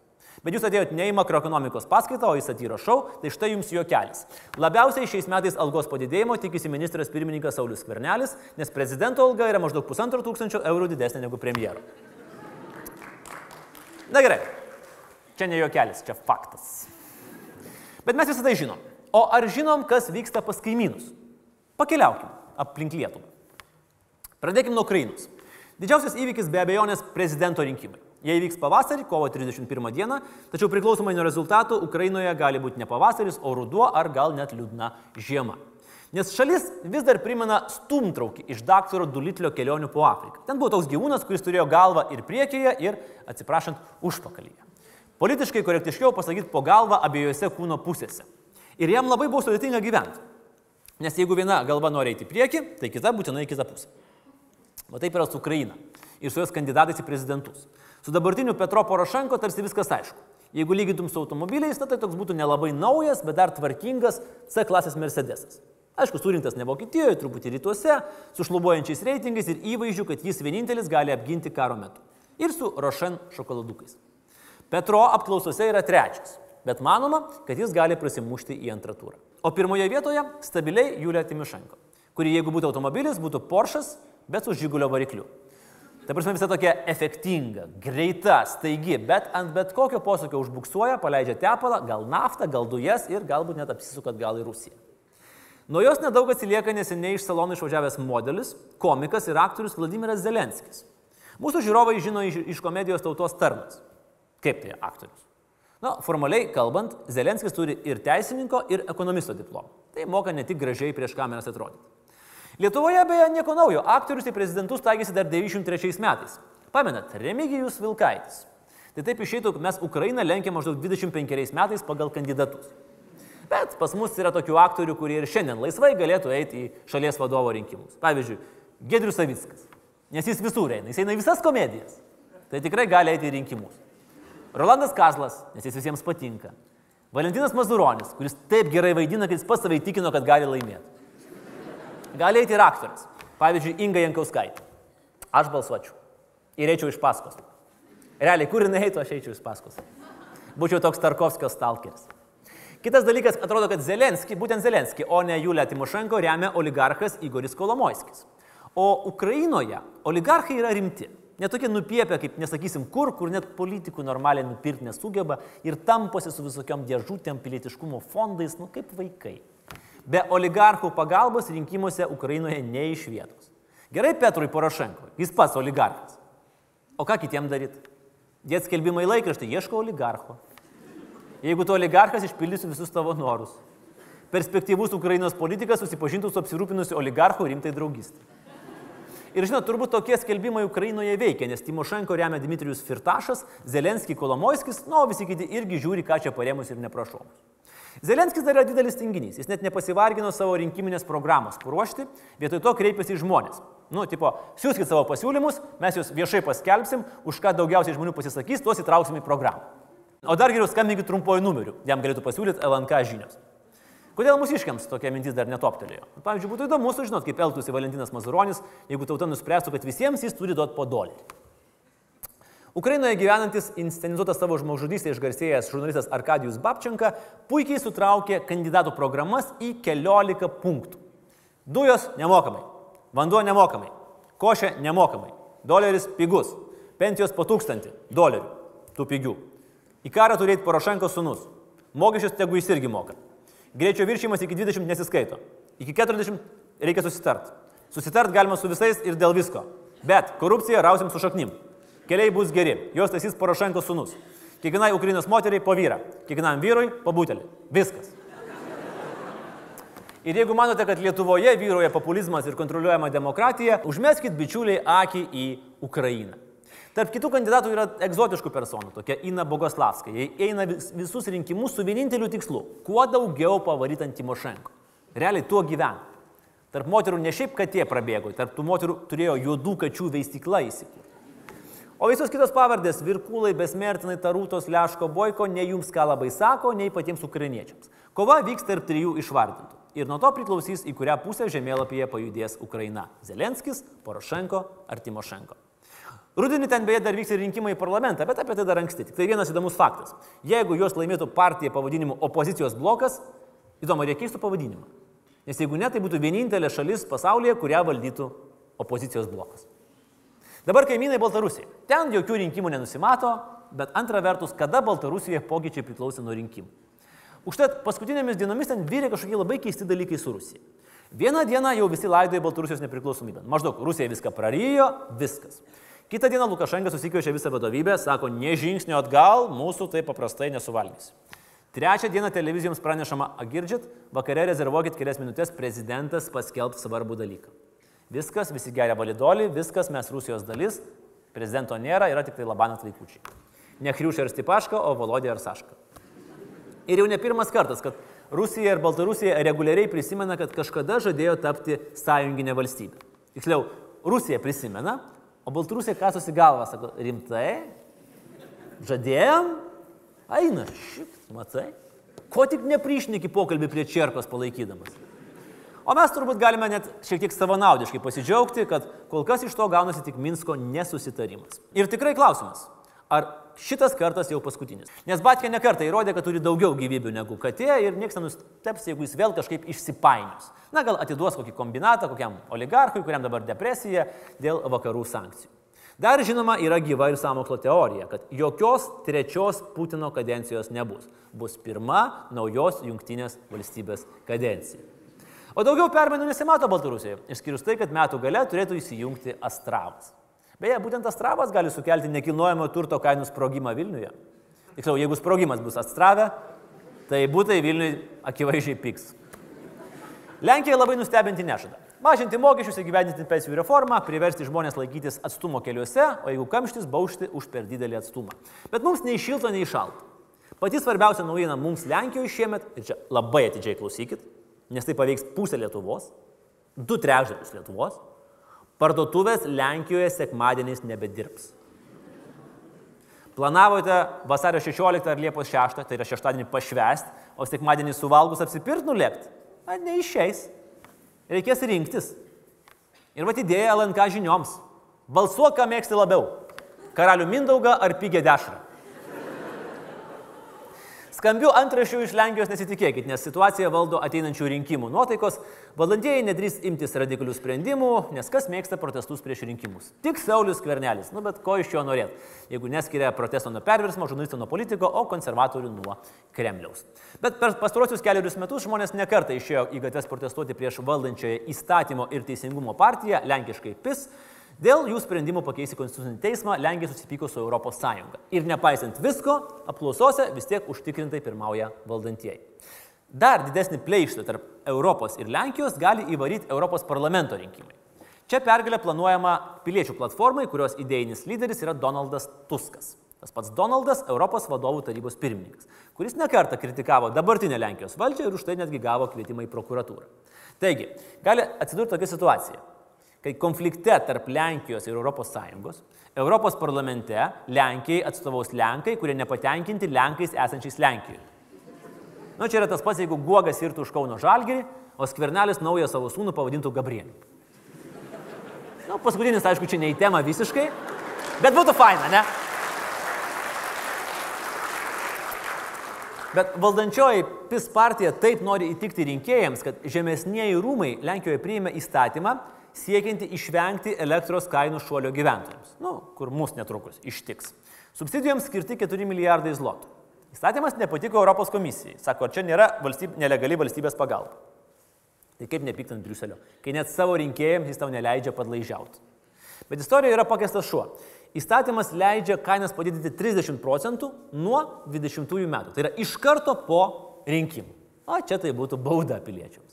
Bet jūs atėjote ne į makroekonomikos paskaitą, o į satyro šou, tai štai jums juokelis. Labiausiai šiais metais algos padidėjimo tikisi ministras pirmininkas Saulis Skvernelis, nes prezidento alga yra maždaug pusantro tūkstančio eurų didesnė negu premjero. Na gerai, čia ne juokelis, čia faktas. Bet mes visą tai žinom. O ar žinom, kas vyksta pas kaimynus? Pakeliaukim aplink Lietuvą. Pradėkim nuo Ukrainos. Didžiausias įvykis be abejonės prezidento rinkimai. Jie įvyks pavasarį, kovo 31 dieną, tačiau priklausomai nuo rezultatų Ukrainoje gali būti ne pavasaris, o ruduo ar gal net liūdna žiema. Nes šalis vis dar primena stumtraukį iš daktaro Dulitlio kelionių po Afriką. Ten buvo toks gyvūnas, kuris turėjo galvą ir priekyje, ir, atsiprašant, užpakalyje. Politiškai korektiškiau pasakyti po galvą abiejose kūno pusėse. Ir jam labai buvo sudėtinga gyventi. Nes jeigu viena galva nori eiti į priekį, tai kita būtinai į kitą pusę. O taip yra su Ukraina ir su jos kandidatais į prezidentus. Su dabartiniu Petro Porošenko tarsi viskas aišku. Jeigu lygintum su automobiliais, tai toks būtų nelabai naujas, bet dar tvarkingas C klasės Mercedesas. Aišku, surinktas ne Vokietijoje, truputį rytuose, su šlubuojančiais reitingais ir įvaizdžiu, kad jis vienintelis gali apginti karo metu. Ir su Rošen šokoladukais. Petro apklausose yra trečias, bet manoma, kad jis gali prasimušti į antrą turą. O pirmoje vietoje stabiliai Julija Timišenko, kuri jeigu būtų automobilis, būtų Porsche'as, bet su žygulio varikliu. Ta prasme visą tokia efektinga, greita, staigi, bet ant bet kokio posūkio užbuksuoja, paleidžia tepalą, gal naftą, gal dujas ir galbūt net apsisukat gal į Rusiją. Nuo jos nedaug atsilieka neseniai iš salonų išvažiavęs modelis, komikas ir aktorius Vladimiras Zelenskis. Mūsų žiūrovai žino iš, iš komedijos tautos tarnas. Kaip tai aktorius? Na, formaliai kalbant, Zelenskis turi ir teisininko, ir ekonomisto diplomą. Tai moka ne tik gražiai prieš kameras atrodyti. Lietuvoje beje nieko naujo, aktorius į prezidentus taikėsi dar 93 metais. Pamenat, Remigijus Vilkaitis. Tai taip išeitų, mes Ukrainą lenkia maždaug 25 metais pagal kandidatus. Bet pas mus yra tokių aktorių, kurie ir šiandien laisvai galėtų eiti į šalies vadovo rinkimus. Pavyzdžiui, Gedrius Savickas. Nes jis visur eina, jis eina visas komedijas. Tai tikrai gali eiti į rinkimus. Rolandas Kazlas, nes jis visiems patinka. Valentinas Mazuronis, kuris taip gerai vaidina, kad jis pas savai tikino, kad gali laimėti. Gali eiti ir aktorius. Pavyzdžiui, Inga Jankauskaitė. Aš balsuočiau. Ir eičiau iš paskos. Realiai, kur jinai eitų, aš eičiau iš paskos. Būčiau toks Tarkovskio stalkeris. Kitas dalykas, atrodo, kad Zelenski, būtent Zelenski, o ne Julija Timošenko remia oligarchas Igoris Kolomoiskis. O Ukrainoje oligarchai yra rimti. Netokie nupiepia, kaip nesakysim kur, kur net politikų normaliai nupirkti nesugeba ir tamposi su visokiam dėžutėm pilietiškumo fondais, nu kaip vaikai. Be oligarchų pagalbos rinkimuose Ukrainoje ne iš vietos. Gerai Petrui Porošenko, jis pats oligarchas. O ką kitiem daryti? Dėt skelbimai laikraštį, ieško oligarcho. Jeigu tu oligarchas, išpildysiu visus tavo norus. Perspektyvus Ukrainos politikas susipažintų su apsirūpinusiu oligarchu rimtai draugystė. Ir žinot, turbūt tokie skelbimai Ukrainoje veikia, nes Timošenko remia Dmitrijus Firtašas, Zelenskis Kolomojskis, na, o visi kiti irgi žiūri, ką čia paremus ir neprašomus. Zelenskis dar yra didelis tinginys, jis net nepasivargino savo rinkiminės programos paruošti, vietoj to kreipėsi į žmonės. Nu, tipo, siūskit savo pasiūlymus, mes juos viešai paskelbsim, už ką daugiausiai žmonių pasisakys, tuos įtrauksim į programą. O dar geriau skambinkit trumpuoju numeriu, jam galėtų pasiūlyti LNK žinios. Kodėl mūsiškiams tokia mintis dar netoptelėjo? Pavyzdžiui, būtų įdomu sužinoti, kaip elgtųsi Valentinas Mazuronis, jeigu tauta nuspręstų, kad visiems jis turi duoti po dolerį. Ukrainoje gyvenantis inscenizuotas savo žmogžudystę išgarsėjęs žurnalistas Arkadijus Babčenka puikiai sutraukė kandidatų programas į keliolika punktų. Dujos nemokamai, vanduo nemokamai, košė nemokamai, doleris pigus, pensijos po tūkstantį dolerių, tų pigių. Į karą turėti Porošenko sunus, mokesčius tegu jis irgi moka. Greičio viršymas iki 20 nesiskaito. Iki 40 reikia susitart. Susitart galima su visais ir dėl visko. Bet korupciją rausim su šaknim. Keliai bus geri. Jos taisys Porošenko sunus. Kiekvienai Ukrainos moteriai po vyrą. Kiekvienam vyrui po butelį. Viskas. Ir jeigu manote, kad Lietuvoje vyroja populizmas ir kontroliuojama demokratija, užmeskit bičiuliai akį į Ukrainą. Tarp kitų kandidatų yra egzotiškų personų, tokia Ina Bogoslavska. Jie eina vis, visus rinkimus su vieninteliu tikslu - kuo daugiau pavaryti ant Timošenko. Realiai tuo gyvena. Tarp moterų ne šiaip katė prabėgo, tarp tų moterų turėjo juodų kačių veistikla įsikūrti. O visos kitos pavardės - Virkūlai, Besmertinai, Tarūtos, Leško, Boiko - nei jums ką labai sako, nei patiems ukrainiečiams. Kova vyks tarp trijų išvardintų. Ir nuo to priklausys, į kurią pusę žemėlapyje pajudės Ukraina - Zelenskis, Porošenko ar Timošenko. Rudenį ten beje dar vyks ir rinkimai į parlamentą, bet apie tai dar anksti. Tik tai vienas įdomus faktas. Jeigu juos laimėtų partija pavadinimu opozicijos blokas, įdomu, ar jie keistų pavadinimą. Nes jeigu ne, tai būtų vienintelė šalis pasaulyje, kurią valdytų opozicijos blokas. Dabar kaimynai Baltarusija. Ten jokių rinkimų nenusimato, bet antra vertus, kada Baltarusijoje pokyčiai priklausė nuo rinkimų. Užtat paskutinėmis dienomis ten vyrė kažkokie labai keisti dalykai su Rusija. Vieną dieną jau visi laidoja Baltarusijos nepriklausomybę. Maždaug Rusija viską prarijo, viskas. Kitą dieną Lukašenka susikviečia visą vadovybę, sako, ne žingsnio atgal, mūsų tai paprastai nesuvalgys. Trečią dieną televizijoms pranešama, agirdžit, vakare rezervuokit kelias minutės, prezidentas paskelbs svarbų dalyką. Viskas, visi geria validolį, viskas, mes Rusijos dalis, prezidento nėra, yra tik tai Labanas vaikučiai. Ne Kriušė ir Stipaška, o Volodė ir Saška. Ir jau ne pirmas kartas, kad Rusija ir Baltarusija reguliariai prisimena, kad kažkada žadėjo tapti sąjunginė valstybė. Tiksliau, Rusija prisimena, O Baltarusija kasosi galvą, sako, rimtai? Žadėjom? Eina, šit, matai. Ko tik neprišneki pokalbį prie čerkos palaikydamas. O mes turbūt galime net šiek tiek savanaudiškai pasidžiaugti, kad kol kas iš to gaunasi tik Minsko nesusitarimas. Ir tikrai klausimas, ar šitas kartas jau paskutinis. Nes Batkė nekartą įrodė, kad turi daugiau gyvybių negu katė ir niekas nenusteps, jeigu jis vėl kažkaip išsipainios. Na gal atiduos kokį kombinatą kokiam oligarchui, kuriam dabar depresija dėl vakarų sankcijų. Dar žinoma yra gyva ir samokslo teorija, kad jokios trečios Putino kadencijos nebus. Bus pirma naujos jungtinės valstybės kadencija. O daugiau permainų nesimato Baltarusijoje, išskyrus tai, kad metų gale turėtų įsijungti Astravas. Beje, būtent Astravas gali sukelti nekilnojamo turto kainų sprogimą Vilniuje. Tiksliau, jeigu sprogimas bus Astravė, tai būtai Vilniui akivaizdžiai piks. Lenkija labai nustebinti nežada. Mažinti mokesčius, įgyvendinti pensijų reformą, priversti žmonės laikytis atstumo keliuose, o jeigu kamštis, baušti už per didelį atstumą. Bet mums nei šilta, nei šalta. Pati svarbiausia naujiena mums Lenkijoje šiemet, ir čia labai atidžiai klausykit, nes tai paveiks pusę Lietuvos, du trečdalius Lietuvos, Parduotuvės Lenkijoje sekmadieniais nebedirbs. Planavote vasario 16 ar Liepos 6, tai yra šeštadienį pašvest, o sekmadienį suvalgus apsipirkti nulėkti? Na, neišeis. Reikės rinktis. Ir va idėja LNK žinioms. Balsuok, ką mėgsti labiau. Karalių Mindaugą ar pigę dešrą. Skambių antrašių iš Lenkijos nesitikėkit, nes situaciją valdo ateinančių rinkimų nuotaikos. Valdantieji nedrys imtis radikalių sprendimų, nes kas mėgsta protestus prieš rinkimus? Tik Saulis Kvernelis. Nu, bet ko iš jo norėt, jeigu neskiria protesto nuo perversmo, žurnalisto nuo politiko, o konservatorių nuo Kremliaus. Bet per pastarosius keliarius metus žmonės nekartą išėjo į gatves protestuoti prieš valdančioje įstatymo ir teisingumo partiją, lenkiškai PIS. Dėl jų sprendimų pakeisti konstitucinį teismą Lenkija susipyko su ES. Ir nepaisant visko, apklausose vis tiek užtikrintai pirmauja valdantieji. Dar didesnį pleištą tarp Europos ir Lenkijos gali įvaryti Europos parlamento rinkimai. Čia pergalė planuojama piliečių platformai, kurios idėjinis lyderis yra Donaldas Tuskas. Tas pats Donaldas, Europos vadovų tarybos pirmininkas, kuris nekartą kritikavo dabartinę Lenkijos valdžią ir už tai netgi gavo kvietimą į prokuratūrą. Taigi, gali atsidurti tokia situacija kai konflikte tarp Lenkijos ir ES, Europos parlamente Lenkijai atstovaus Lenkai, kurie nepatenkinti Lenkais esančiais Lenkijoje. Na, nu, čia yra tas pats, jeigu Guogas irtų už Kauno Žalgerį, o Skvernelis naują savo sūnų pavadintų Gabrieliu. Na, nu, paskutinis, aišku, čia ne į temą visiškai, bet būtų faina, ne? Bet valdančioji PIS partija taip nori įtikti rinkėjams, kad žemesnieji rūmai Lenkijoje priėmė įstatymą, siekianti išvengti elektros kainų šuolio gyventojams, nu, kur mus netrukus ištiks. Subsidijoms skirti 4 milijardai zlotų. Įstatymas nepatiko Europos komisijai. Sako, čia nėra valstyb, nelegali valstybės pagalba. Tai kaip nepyktant Briuselio, kai net savo rinkėjams jis tau neleidžia padlaižiauti. Bet istorijoje yra pakestas šuo. Įstatymas leidžia kainas padidinti 30 procentų nuo 20 metų. Tai yra iš karto po rinkimų. O čia tai būtų bauda piliečiams.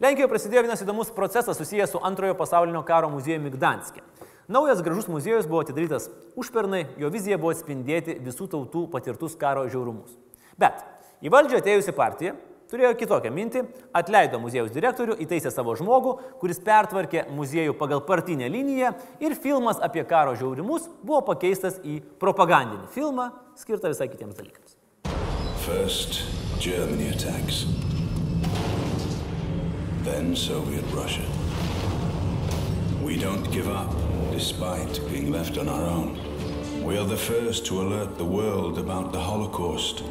Lenkijoje prasidėjo vienas įdomus procesas susijęs su antrojo pasaulinio karo muziejumi Gdanskė. Naujas gražus muziejus buvo atidarytas užpernai, jo vizija buvo atspindėti visų tautų patirtus karo žiaurumus. Bet į valdžią atėjusi partija turėjo kitokią mintį, atleido muziejaus direktorių, įteisė savo žmogų, kuris pertvarkė muziejų pagal partinę liniją ir filmas apie karo žiaurimus buvo pakeistas į propagandinį filmą, skirtą visai kitiems dalykams. First, Germany attacks then Soviet Russia. We don't give up despite being left on our own. We are the first to alert the world about the Holocaust.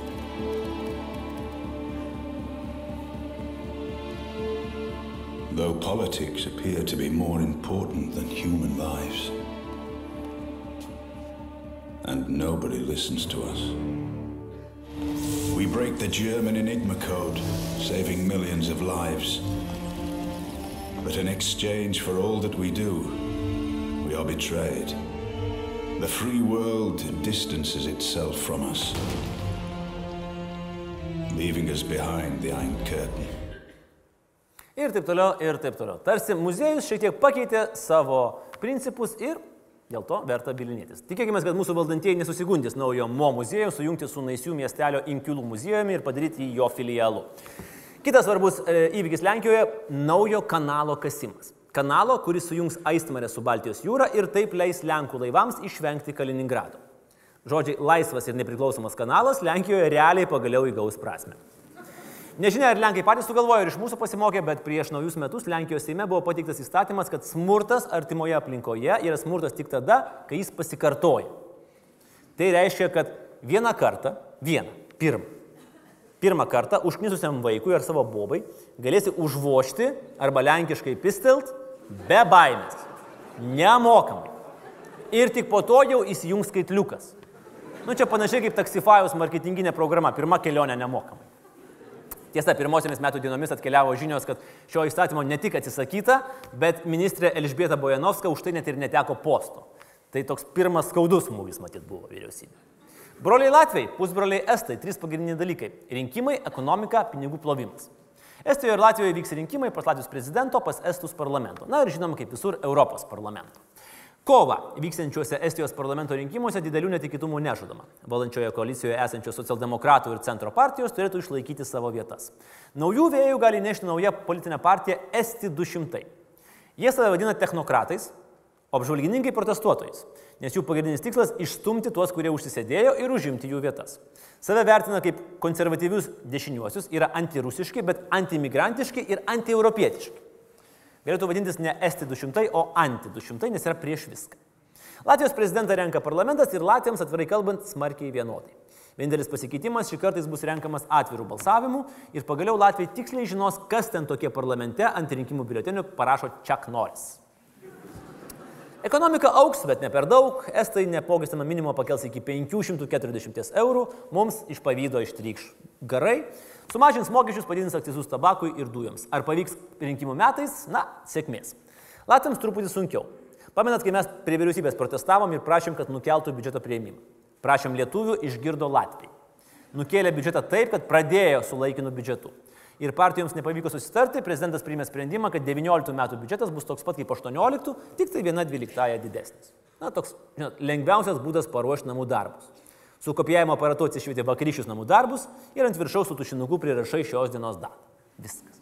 Though politics appear to be more important than human lives. And nobody listens to us. We break the German Enigma code, saving millions of lives. But in exchange for all that we do, we are betrayed. The free world distances itself from us, leaving us behind the Iron Curtain. Ir taip toliau, ir taip toliau. Tarsi muziejus šiek tiek pakeitė savo principus ir dėl to verta bilinėtis. Tikėkime, kad mūsų valdantieji nesusigundys naujo Mo muziejų sujungti su Naisių miestelio Inkilų muziejumi ir padaryti jį jo filialu. Kitas svarbus e, įvykis Lenkijoje - naujo kanalo kasimas. Kanalo, kuris sujungs Aistmarę su Baltijos jūra ir taip leis Lenkų laivams išvengti Kaliningrado. Žodžiai laisvas ir nepriklausomas kanalas Lenkijoje realiai pagaliau įgaus prasme. Nežinia, ar Lenkai patys sugalvojo ir iš mūsų pasimokė, bet prieš naujus metus Lenkijos Seime buvo pateiktas įstatymas, kad smurtas artimoje aplinkoje yra smurtas tik tada, kai jis pasikartoja. Tai reiškia, kad vieną kartą, vieną, pirmą, pirmą kartą užknisusiam vaikui ar savo bobai galėsi užvošti arba lenkiškai pistelt be baimės. Nemokamai. Ir tik po to jau įsijungs skaitliukas. Nu čia panašiai kaip Taxify'us marketinginė programa. Pirma kelionė nemokamai. Tiesa, pirmosiomis metų dienomis atkeliavo žinios, kad šio įstatymo ne tik atsisakyta, bet ministrė Elžbieta Bojanovska už tai net ir neteko posto. Tai toks pirmas skaudus smūgis, matyt, buvo vyriausybė. Broliai Latvijai, pusbroliai Estai - trys pagrindiniai dalykai - rinkimai, ekonomika, pinigų plovimas. Estijoje ir Latvijoje vyks rinkimai pas Latvijos prezidento, pas Estus parlamento. Na ir žinoma, kaip visur, Europos parlamento. Kova vyksiančiuose Estijos parlamento rinkimuose didelių netikėtumų nežadama. Valančioje koalicijoje esančios socialdemokratų ir centro partijos turėtų išlaikyti savo vietas. Naujų vėjų gali nešti nauja politinė partija Esti 200. Jie save vadina technokratais, apžvalgininkai protestuotojais nes jų pagrindinis tikslas - išstumti tuos, kurie užsisėdėjo ir užimti jų vietas. Save vertina kaip konservatyvius dešiniuosius, yra antirusiški, bet antimigrantiški ir antieuropietiški. Galėtų vadintis ne Esti 200, o Anti 200, nes yra prieš viską. Latvijos prezidentą renka parlamentas ir Latvijams atvirai kalbant smarkiai vienodai. Vienintelis pasikeitimas šį kartą bus renkamas atvirų balsavimų ir pagaliau Latvijai tiksliai žinos, kas ten tokie parlamente ant rinkimų biuletenių parašo Čak Norris. Ekonomika auks, bet ne per daug. Estai neapmokestamą minimumą pakels iki 540 eurų, mums iš pavydo ištrykš garai. Sumažins mokesčius, padidins akcizus tabakui ir dujoms. Ar pavyks rinkimų metais? Na, sėkmės. Latviams truputį sunkiau. Pamenat, kai mes prie vyriausybės protestavom ir prašėm, kad nukeltų biudžeto prieimimą. Prašėm lietuvių, išgirdo Latvijai. Nukėlė biudžetą taip, kad pradėjo su laikinu biudžetu ir partijoms nepavyko susitarti, prezidentas priėmė sprendimą, kad 19 metų biudžetas bus toks pat kaip 18, tik tai viena dvyliktaja didesnis. Na, toks žinot, lengviausias būdas paruošti namų darbus. Su kopijavimo aparatu atsišvietė vakarykščius namų darbus ir ant viršaus su tušinuku prirašai šios dienos datą. Viskas.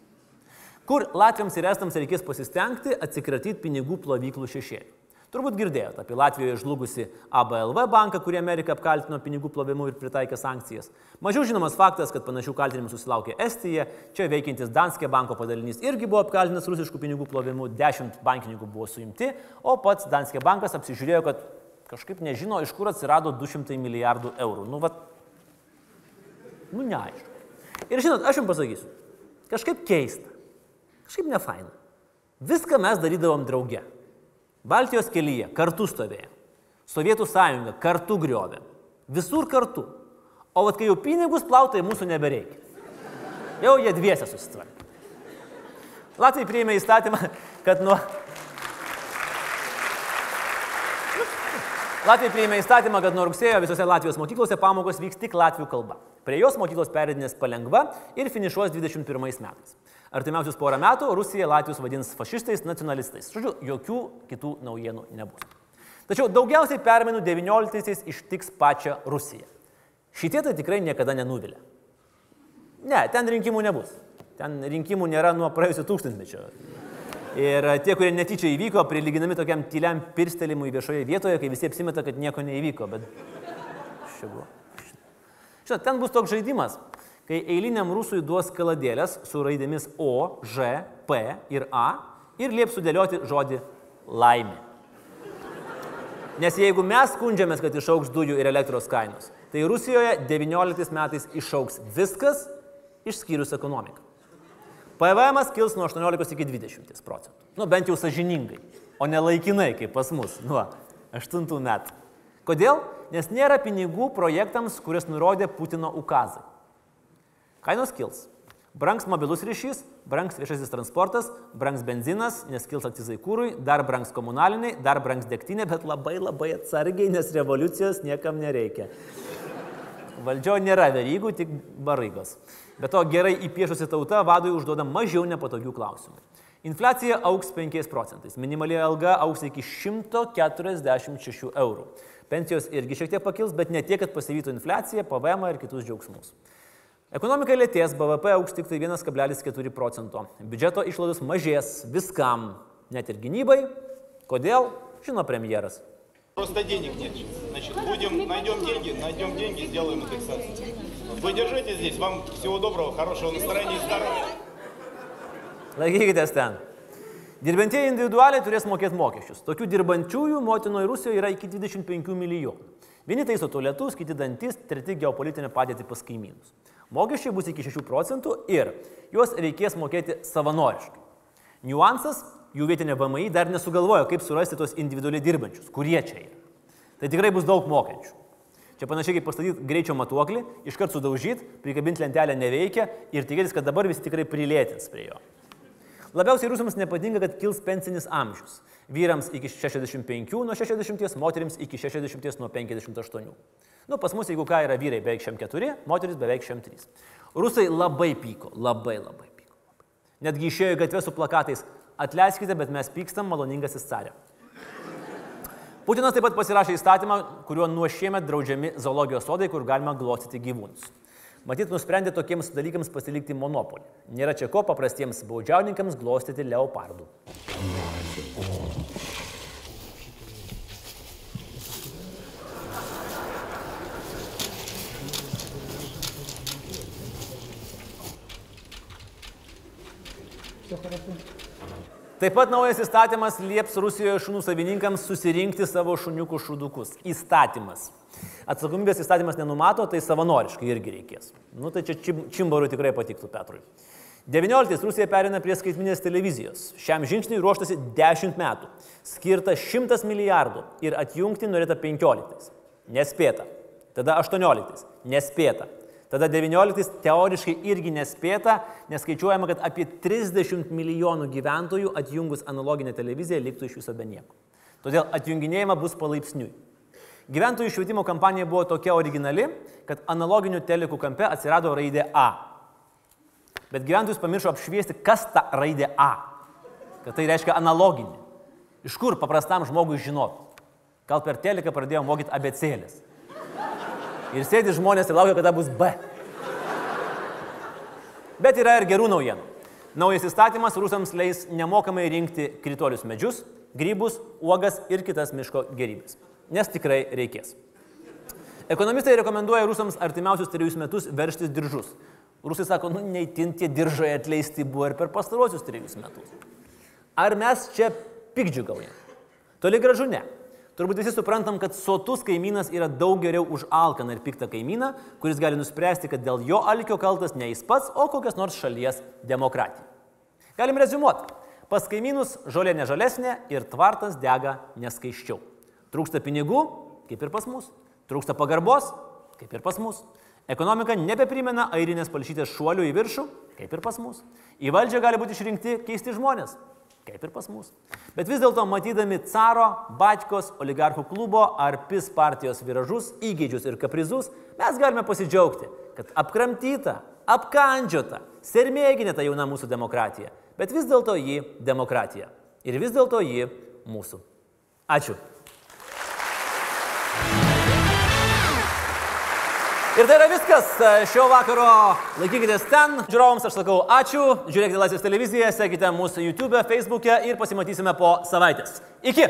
Kur Latviams ir Estams reikės pasistengti atsikratyti pinigų plovyklų šešėlį. Turbūt girdėjote apie Latvijoje žlugusi ABLV banką, kurį Amerika apkaltino pinigų plovimu ir pritaikė sankcijas. Mažiau žinomas faktas, kad panašių kaltinimų susilaukė Estija, čia veikiantis Danske banko padalinys irgi buvo apkaltintas rusiškų pinigų plovimu, dešimt bankininkų buvo suimti, o pats Danske bankas apsižiūrėjo, kad kažkaip nežino, iš kur atsirado 200 milijardų eurų. Nu, va, nu neaišku. Ir žinot, aš jums pasakysiu, kažkaip keista, kažkaip nefaina. Viską mes darydavom drauge. Baltijos kelyje kartu stovėjo. Sovietų sąjunga kartu griovė. Visur kartu. O vat kai jau pinigus plautai mūsų nebereikia. Jau jie dviese susitvarkė. Latvijai priėmė įstatymą, kad nuo... Latvijai priėmė įstatymą, kad nuo rugsėjo visose Latvijos mokyklose pamokos vyks tik latvių kalba. Prie jos mokyklos perėdinės palengva ir finišuos 21 metais. Artimiausius porą metų Rusija Latvijos vadins fašistais, nacionalistais. Žodžiu, jokių kitų naujienų nebus. Tačiau daugiausiai permainų 19-aisiais ištiks pačią Rusiją. Šitie tai tikrai niekada nenuvilia. Ne, ten rinkimų nebus. Ten rinkimų nėra nuo praėjusio tūkstantmečio. Ir tie, kurie netyčia įvyko, prilyginami tokiam tyliam pirstelimui viešoje vietoje, kai visi apsimeta, kad nieko neįvyko. Bet... Žinot, ten bus toks žaidimas kai eiliniam rusui duos kaladėlės su raidėmis O, Ž, P ir A ir lieps sudėlioti žodį laimė. Nes jeigu mes skundžiamės, kad išauks dujų ir elektros kainos, tai Rusijoje 19 metais išauks viskas, išskyrus ekonomiką. PVM kils nuo 18 iki 20 procentų. Nu, bent jau sažiningai, o ne laikinai, kaip pas mus, nuo 8 metų. Kodėl? Nes nėra pinigų projektams, kurias nurodė Putino ukazai. Kainos kils. Brangs mobilus ryšys, brangs viešasis transportas, brangs benzinas, nes kils akcizai kūrui, dar brangs komunaliniai, dar brangs degtinė, bet labai labai atsargiai, nes revoliucijos niekam nereikia. Valdžio nėra verygų, tik baraigos. Bet to gerai įpiešusi tauta vadui užduoda mažiau nepatogių klausimų. Infliacija auks 5 procentais, minimali alga auks iki 146 eurų. Pensijos irgi šiek tiek pakils, bet ne tiek, kad pasivytų infliacija, PVM ir kitus džiaugsmus. Ekonomika lėties, BVP auks tik tai 1,4 procento. Biudžeto išlaidos mažės viskam, net ir gynybai. Kodėl? Žino premjeras. Просто денег нет. Значит, будем, найдем деньги, найдем деньги, сделаем индексацию. Вы держите здесь. Вам всего доброго, хорошего настроения и здоровья. Laikykitės ten. Dirbantieji individualiai turės mokėti mokesčius. Tokių dirbančiųjų motinoje Rusijoje yra iki 25 milijonų. Vieni taiso tualetus, kiti dantis, treti geopolitinę padėtį pas kaimynus. Mokesčiai bus iki 6 procentų ir juos reikės mokėti savanoriškai. Niuansas, jų vietinė VMI dar nesugalvojo, kaip surasti tos individualiai dirbančius, kurie čia yra. Tai tikrai bus daug mokesčių. Čia panašiai kaip pastatyti greičio matuoklį, iškart sudaužyti, prikabinti lentelę neveikia ir tikėtis, kad dabar visi tikrai prilėtins prie jo. Labiausiai rusams nepatinka, kad kils pensinis amžius. Vyrams iki 65 nuo 60, moteriams iki 60 nuo 58. Nu, pas mus, jeigu ką, yra vyrai beveik šiam keturi, moteris beveik šiam trys. Rusai labai pyko, labai labai pyko. Netgi išėjo į gatvę su plakatais, atleiskite, bet mes pykstam, maloningasis carė. Putinas taip pat pasirašė įstatymą, kuriuo nuo šiemet draudžiami zoologijos sodai, kur galima glostyti gyvūnus. Matyt, nusprendė tokiems dalykams pasilikti monopolį. Nėra čia ko paprastiems baudžiauninkams glostyti leopardų. Gracias. Taip pat naujas įstatymas lieps Rusijoje šunų savininkams susirinkti savo šuniukų šudukus. Įstatymas. Atsakomybės įstatymas nenumato, tai savanoriškai irgi reikės. Nu tai čia čim, Čimbarui tikrai patiktų Petrui. 19. Rusija perina prie skaitminės televizijos. Šiam žingsniui ruoštasi 10 metų. Skirta 100 milijardų ir atjungti norėta 15. Nespėta. Tada 18. Nespėta. Tada 19 teoriškai irgi nespėta, nes skaičiuojama, kad apie 30 milijonų gyventojų atjungus analoginę televiziją liktų iš viso be nieko. Todėl atjunginėjama bus palaipsniui. Gyventojų švietimo kampanija buvo tokia originali, kad analoginių telikų kampe atsirado raidė A. Bet gyventojus pamiršo apšviesti, kas ta raidė A. Kad tai reiškia analoginį. Iš kur paprastam žmogui žinot? Gal per teliką pradėjo mokyti abecėlės. Ir sėdi žmonės ir laukia, kada bus B. Bet yra ir gerų naujienų. Naujas įstatymas rusams leis nemokamai rinkti kritolius medžius, grybus, uogas ir kitas miško gerybės. Nes tikrai reikės. Ekonomistai rekomenduoja rusams artimiausius trejus metus verštis diržus. Rusai sako, nu, neįtin tie diržai atleisti buvo ir per pastarosius trejus metus. Ar mes čia pikdžiugaujame? Toli gražu ne. Turbūt visi suprantam, kad sotus kaimynas yra daug geriau už alkaną ir piktą kaimyną, kuris gali nuspręsti, kad dėl jo alkio kaltas ne jis pats, o kokios nors šalies demokratija. Galim rezumuoti. Pas kaimynus žolė nežalesnė ir tvartas dega neskaiščiau. Trūksta pinigų, kaip ir pas mus. Trūksta pagarbos, kaip ir pas mus. Ekonomika nebeprimena airinės palšytės šuolių į viršų, kaip ir pas mus. Į valdžią gali būti išrinkti keisti žmonės, kaip ir pas mus. Bet vis dėlto matydami caro, batkos, oligarchų klubo ar PIS partijos viražus, įgėdžius ir kaprizus, mes galime pasidžiaugti, kad apkramtyta, apkandžiota, sermėginė ta jauna mūsų demokratija. Bet vis dėlto ji demokratija. Ir vis dėlto ji mūsų. Ačiū. Ir tai yra viskas šio vakaro. Laikykitės ten. Žiūrovams aš sakau ačiū. Žiūrėkite Laisvės televiziją, sekite mūsų YouTube, Facebook'e ir pasimatysime po savaitės. Iki.